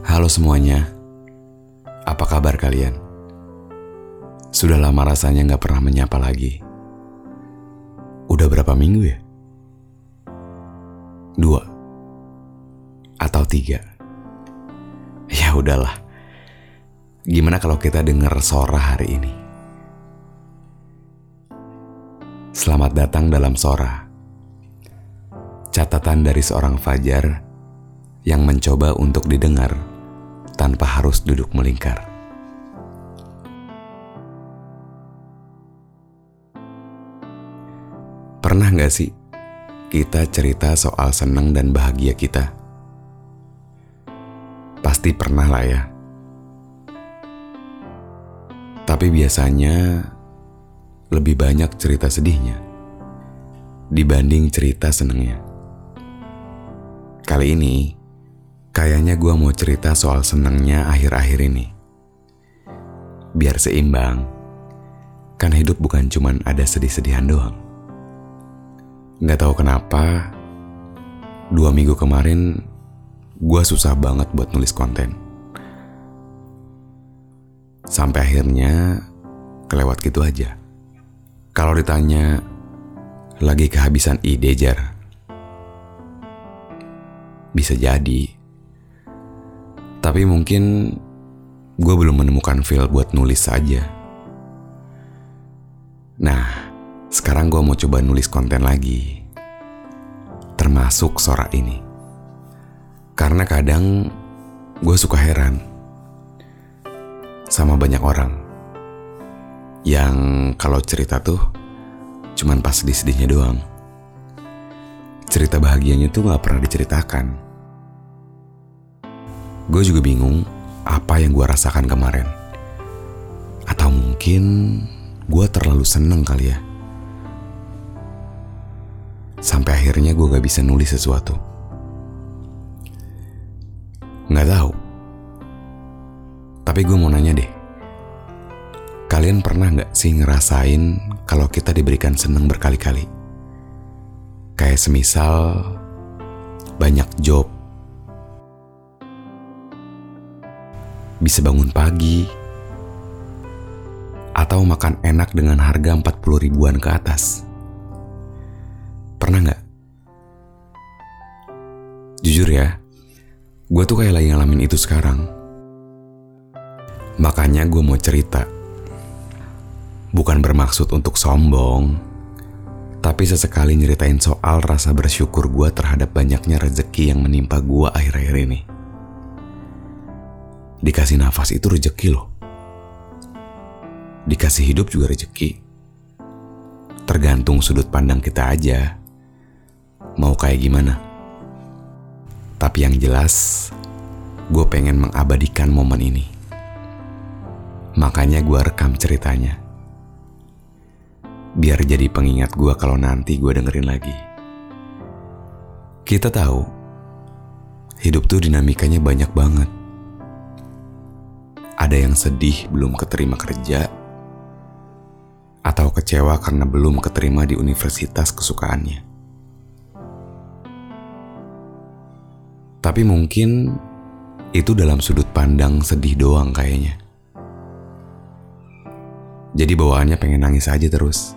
Halo semuanya, apa kabar kalian? Sudah lama rasanya nggak pernah menyapa lagi. Udah berapa minggu ya? Dua atau tiga? Ya udahlah. Gimana kalau kita dengar Sora hari ini? Selamat datang dalam Sora. Catatan dari seorang Fajar yang mencoba untuk didengar tanpa harus duduk melingkar. Pernah gak sih kita cerita soal senang dan bahagia kita? Pasti pernah lah ya. Tapi biasanya lebih banyak cerita sedihnya dibanding cerita senengnya. Kali ini, kayaknya gue mau cerita soal senengnya akhir-akhir ini. Biar seimbang, kan hidup bukan cuman ada sedih-sedihan doang. Gak tahu kenapa, dua minggu kemarin gue susah banget buat nulis konten. Sampai akhirnya kelewat gitu aja. Kalau ditanya lagi kehabisan ide jar, bisa jadi. Tapi mungkin gue belum menemukan feel buat nulis saja. Nah, sekarang gue mau coba nulis konten lagi. Termasuk Sora ini. Karena kadang gue suka heran sama banyak orang yang kalau cerita tuh cuman pas sedih-sedihnya doang. Cerita bahagianya tuh gak pernah diceritakan. Gue juga bingung apa yang gue rasakan kemarin. Atau mungkin gue terlalu seneng kali ya. Sampai akhirnya gue gak bisa nulis sesuatu. Gak tahu. Tapi gue mau nanya deh. Kalian pernah gak sih ngerasain kalau kita diberikan seneng berkali-kali? Kayak semisal banyak job, bisa bangun pagi, atau makan enak dengan harga 40 ribuan ke atas. Pernah nggak? Jujur ya, gue tuh kayak lagi ngalamin itu sekarang. Makanya gue mau cerita. Bukan bermaksud untuk sombong, tapi sesekali nyeritain soal rasa bersyukur gue terhadap banyaknya rezeki yang menimpa gue akhir-akhir ini. Dikasih nafas itu rezeki loh. Dikasih hidup juga rezeki. Tergantung sudut pandang kita aja. Mau kayak gimana? Tapi yang jelas, gue pengen mengabadikan momen ini. Makanya gue rekam ceritanya. Biar jadi pengingat gue kalau nanti gue dengerin lagi. Kita tahu, hidup tuh dinamikanya banyak banget. Ada yang sedih belum keterima kerja, atau kecewa karena belum keterima di universitas kesukaannya. Tapi mungkin itu dalam sudut pandang sedih doang kayaknya. Jadi bawaannya pengen nangis aja terus.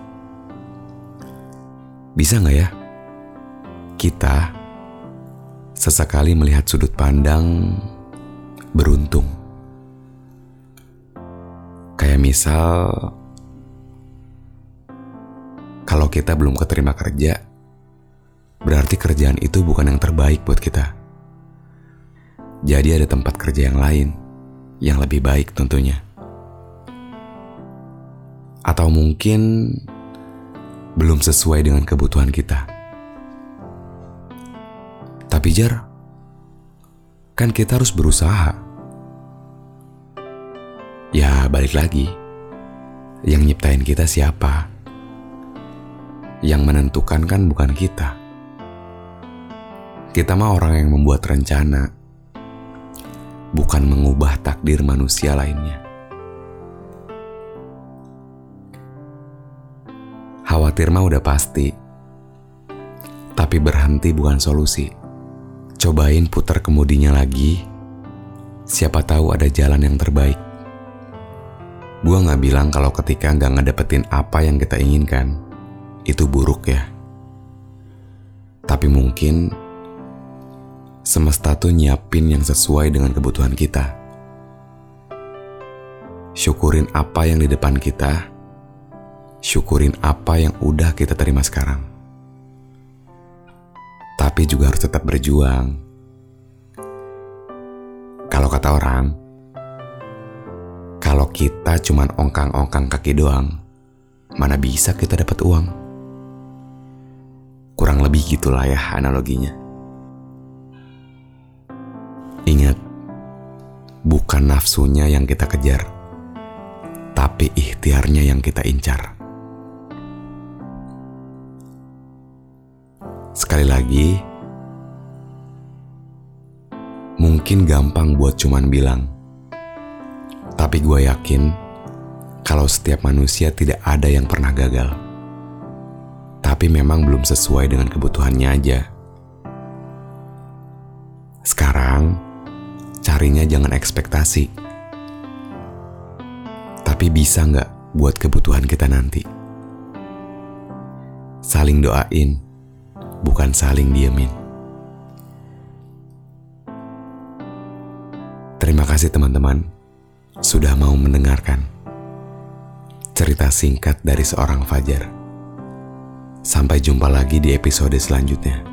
Bisa nggak ya? Kita sesekali melihat sudut pandang beruntung. Kayak misal kalau kita belum keterima kerja, berarti kerjaan itu bukan yang terbaik buat kita. Jadi ada tempat kerja yang lain yang lebih baik tentunya. Atau mungkin belum sesuai dengan kebutuhan kita. Tapi Jar, kan kita harus berusaha. Balik lagi, yang nyiptain kita siapa? Yang menentukan kan bukan kita. Kita mah orang yang membuat rencana, bukan mengubah takdir manusia lainnya. Khawatir mah udah pasti, tapi berhenti bukan solusi. Cobain putar kemudinya lagi, siapa tahu ada jalan yang terbaik. Gua nggak bilang kalau ketika nggak ngedapetin apa yang kita inginkan, itu buruk ya. Tapi mungkin semesta tuh nyiapin yang sesuai dengan kebutuhan kita. Syukurin apa yang di depan kita, syukurin apa yang udah kita terima sekarang. Tapi juga harus tetap berjuang. Kalau kata orang, kalau kita cuman ongkang-ongkang kaki doang, mana bisa kita dapat uang? Kurang lebih gitulah ya analoginya. Ingat, bukan nafsunya yang kita kejar, tapi ikhtiarnya yang kita incar. Sekali lagi, mungkin gampang buat cuman bilang, tapi gue yakin kalau setiap manusia tidak ada yang pernah gagal. Tapi memang belum sesuai dengan kebutuhannya aja. Sekarang, carinya jangan ekspektasi. Tapi bisa nggak buat kebutuhan kita nanti? Saling doain, bukan saling diemin. Terima kasih teman-teman sudah mau mendengarkan cerita singkat dari seorang Fajar. Sampai jumpa lagi di episode selanjutnya.